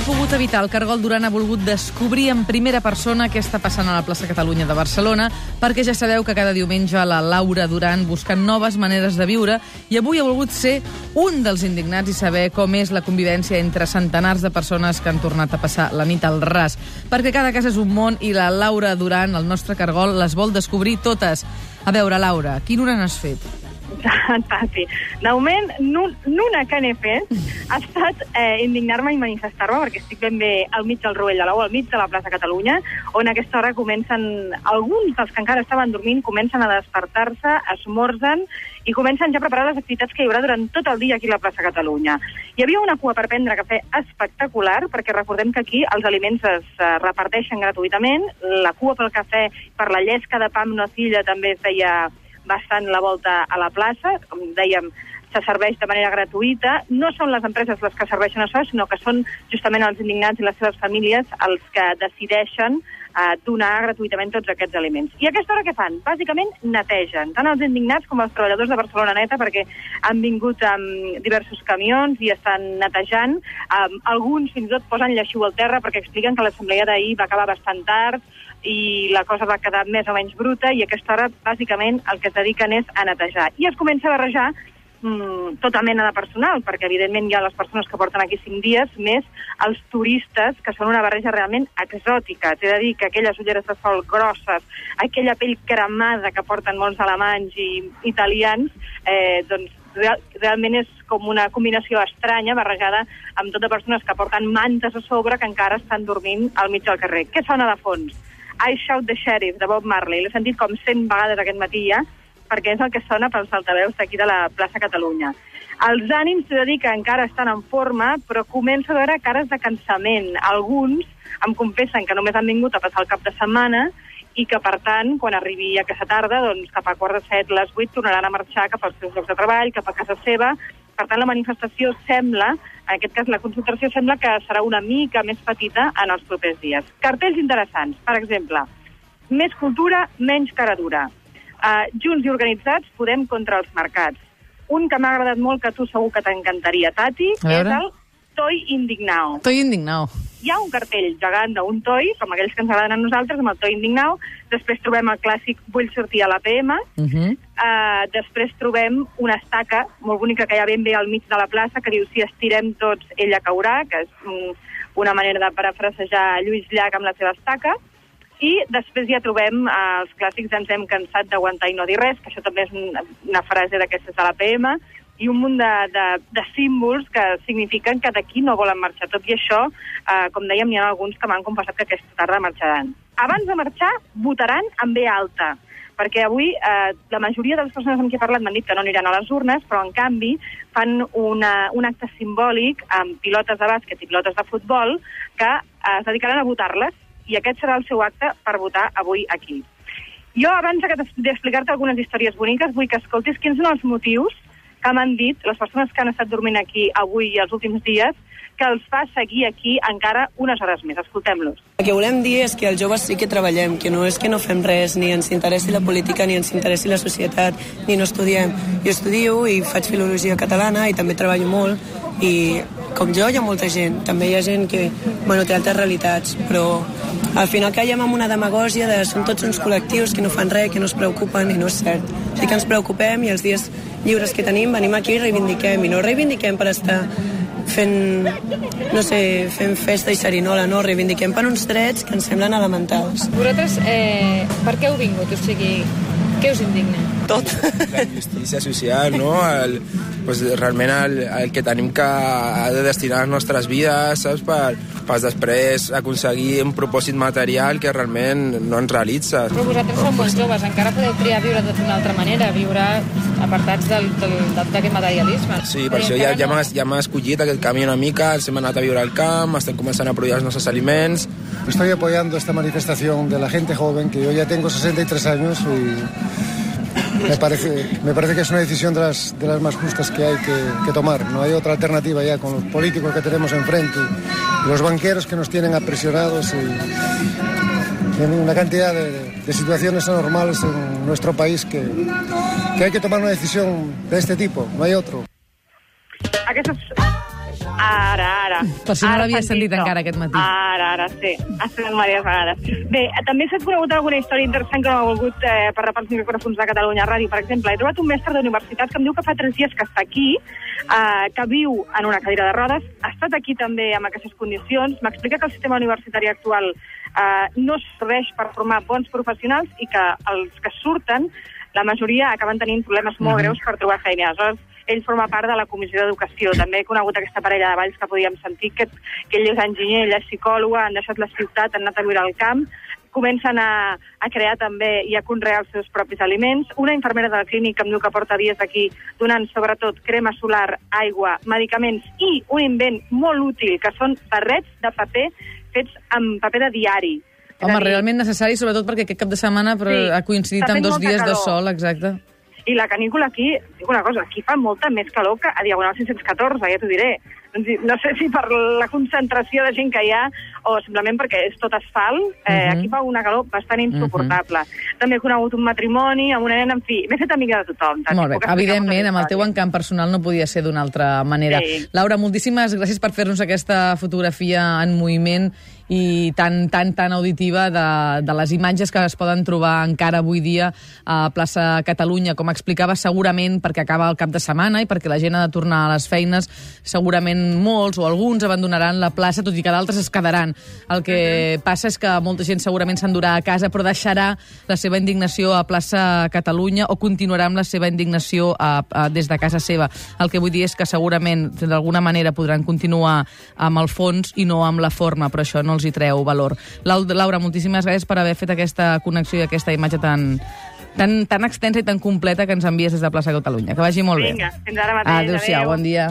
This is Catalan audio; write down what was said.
volgut evitar, el Cargol Duran ha volgut descobrir en primera persona què està passant a la plaça Catalunya de Barcelona, perquè ja sabeu que cada diumenge la Laura Duran busca noves maneres de viure i avui ha volgut ser un dels indignats i saber com és la convivència entre centenars de persones que han tornat a passar la nit al ras. Perquè cada casa és un món i la Laura Duran, el nostre Cargol, les vol descobrir totes. A veure, Laura, quin hora n'has fet? fàcil. De moment, l'una que n'he fet ha estat eh, indignar-me i manifestar-me, perquè estic ben bé al mig del Rovell de l'Ou, al mig de la plaça Catalunya, on a aquesta hora comencen, alguns dels que encara estaven dormint, comencen a despertar-se, esmorzen i comencen ja a preparar les activitats que hi haurà durant tot el dia aquí a la plaça Catalunya. Hi havia una cua per prendre cafè espectacular, perquè recordem que aquí els aliments es uh, reparteixen gratuïtament, la cua pel cafè per la llesca de pa amb nocilla també feia bastant la volta a la plaça, com dèiem, se serveix de manera gratuïta. No són les empreses les que serveixen això, sinó que són justament els indignats i les seves famílies els que decideixen eh, donar gratuïtament tots aquests aliments. I a aquesta hora què fan? Bàsicament netegen, tant els indignats com els treballadors de Barcelona Neta, perquè han vingut amb diversos camions i estan netejant. Um, alguns fins i tot posen lleixiu al terra perquè expliquen que l'assemblea d'ahir va acabar bastant tard, i la cosa va quedar més o menys bruta i a aquesta hora, bàsicament, el que es dediquen és a netejar. I es comença a barrejar mm, tota mena de personal, perquè evidentment hi ha les persones que porten aquí cinc dies, més els turistes, que són una barreja realment exòtica. T'he de dir que aquelles ulleres de sol grosses, aquella pell cremada que porten molts alemanys i italians, eh, doncs real, realment és com una combinació estranya barrejada amb tota persones que porten mantes a sobre que encara estan dormint al mig del carrer. Què sona de fons? I Shout the Sheriff, de Bob Marley. L'he sentit com 100 vegades aquest matí ja, perquè és el que sona pels altaveus d'aquí de la plaça Catalunya. Els ànims, t'he de dir que encara estan en forma, però començo a veure cares de cansament. Alguns em confessen que només han vingut a passar el cap de setmana i que, per tant, quan arribi aquesta tarda, doncs, cap a quart de set, les vuit, tornaran a marxar cap als seus llocs de treball, cap a casa seva. Per tant, la manifestació sembla en aquest cas, la concentració sembla que serà una mica més petita en els propers dies. Cartells interessants, per exemple, més cultura, menys cara dura. Uh, junts i organitzats podem contra els mercats. Un que m'ha agradat molt, que tu segur que t'encantaria, Tati, és el Toi Indignao. Toi Indignao hi ha un cartell gegant d'un toi, com aquells que ens agraden a nosaltres, amb el toi indignau. Després trobem el clàssic Vull sortir a l'APM. Uh -huh. uh, després trobem una estaca molt bonica que hi ha ben bé al mig de la plaça que diu si estirem tots, ella caurà, que és un, una manera de parafrasejar Lluís Llach amb la seva estaca. I després ja trobem uh, els clàssics Ens hem cansat d'aguantar i no dir res, que això també és una, frase d'aquestes de l'APM i un munt de, de, de símbols que signifiquen que d'aquí no volen marxar. Tot i això, eh, com dèiem, n'hi ha alguns que m'han confessat que aquesta tarda marxaran. Abans de marxar, votaran en B alta, perquè avui eh, la majoria de les persones amb qui he parlat m'han dit que no aniran a les urnes, però en canvi fan una, un acte simbòlic amb pilotes de bàsquet i pilotes de futbol que eh, es dedicaran a votar-les i aquest serà el seu acte per votar avui aquí. Jo, abans d'explicar-te algunes històries boniques, vull que escoltis quins són els motius que m'han dit les persones que han estat dormint aquí avui i els últims dies que els fa seguir aquí encara unes hores més. Escoltem-los. El que volem dir és que els joves sí que treballem, que no és que no fem res, ni ens interessi la política, ni ens interessi la societat, ni no estudiem. Jo estudio i faig filologia catalana i també treballo molt, i com jo hi ha molta gent, també hi ha gent que bueno, té altres realitats, però al final caiem en una demagògia de són tots uns col·lectius que no fan res, que no es preocupen i no és cert. Sí que ens preocupem i els dies lliures que tenim venim aquí i reivindiquem i no reivindiquem per estar fent, no sé, fent festa i serinola, no, reivindiquem per uns drets que ens semblen elementals. Vosaltres, eh, per què heu vingut? O sigui, què us indigna? Tot. La justícia social, no? El, pues, realment el, el que tenim que ha de destinar les nostres vides, saps? Per, per després aconseguir un propòsit material que realment no ens realitza. Però vosaltres sou molt joves, encara podeu triar viure d'una altra manera, viure apartats d'aquest materialisme. Sí, per això ja, ja m'ha ja escollit aquest camí una mica, ens hem anat a viure al camp, estem començant a produir els nostres aliments. Estoy apoyando esta manifestación de la gente joven, que yo ya tengo 63 años y me parece, me parece que es una decisión de las, de las más justas que hay que, tomar. No hay otra alternativa ya con los políticos que tenemos enfrente los banqueros que nos tienen apresionados y una cantidad de, situaciones anormales en nuestro país que, que hay que tomar una decisión de este tipo, no hay otro. Aquestes Ara, ara. Per si no l'havia sentit TikTok. encara aquest matí. Ara, ara, sí. Ha estat diverses vegades. Bé, també s'ha conegut alguna història interessant que no ha volgut eh, per repars micròfons de Catalunya Ràdio. Per exemple, he trobat un mestre d'universitat que em diu que fa tres dies que està aquí, eh, que viu en una cadira de rodes, ha estat aquí també amb aquestes condicions, m'explica que el sistema universitari actual eh, no serveix per formar bons professionals i que els que surten, la majoria acaben tenint problemes molt greus per trobar feina. Aleshores, ell forma part de la Comissió d'Educació. També he conegut aquesta parella de balls que podíem sentir, que, que ell és enginyer, ella és psicòloga, han deixat la ciutat, han anat a viure al camp, comencen a, a crear també i a conrear els seus propis aliments. Una infermera de la clínica em diu que porta dies aquí donant sobretot crema solar, aigua, medicaments i un invent molt útil, que són barrets de paper fets amb paper de diari. Home, realment necessari, sobretot perquè aquest cap de setmana però Sí, ha coincidit amb dos dies de calor. sol, exacte. I la canícula aquí, dic una cosa, aquí fa molta més calor que a Diagonal 614, ja t'ho diré. Doncs, no sé si per la concentració de gent que hi ha o simplement perquè és tot asfalt, eh, Mhm. aquí fa una calor bastant insuportable. També he conegut un matrimoni amb una nena, en fi, m'he fet amiga de tothom. Tati, Molt bé, evidentment, amb el teu encant personal no podia ser d'una altra manera. Sí. Laura, moltíssimes gràcies per fer-nos aquesta fotografia en moviment i tan, tan, tan auditiva de, de les imatges que es poden trobar encara avui dia a plaça Catalunya. Com explicava, segurament perquè acaba el cap de setmana i perquè la gent ha de tornar a les feines, segurament molts o alguns abandonaran la plaça, tot i que d'altres es quedaran. El que passa és que molta gent segurament s'endurà a casa, però deixarà la seva indignació a plaça Catalunya o continuarà amb la seva indignació a, a, des de casa seva. El que vull dir és que segurament d'alguna manera podran continuar amb el fons i no amb la forma, però això no els hi treu valor. Lau- Laura, moltíssimes gràcies per haver fet aquesta connexió i aquesta imatge tan, tan, tan extensa i tan completa que ens envies des de plaça Catalunya. Que vagi molt bé. Vinga, fins ara mateix. Adéu-siau, adéu. bon dia.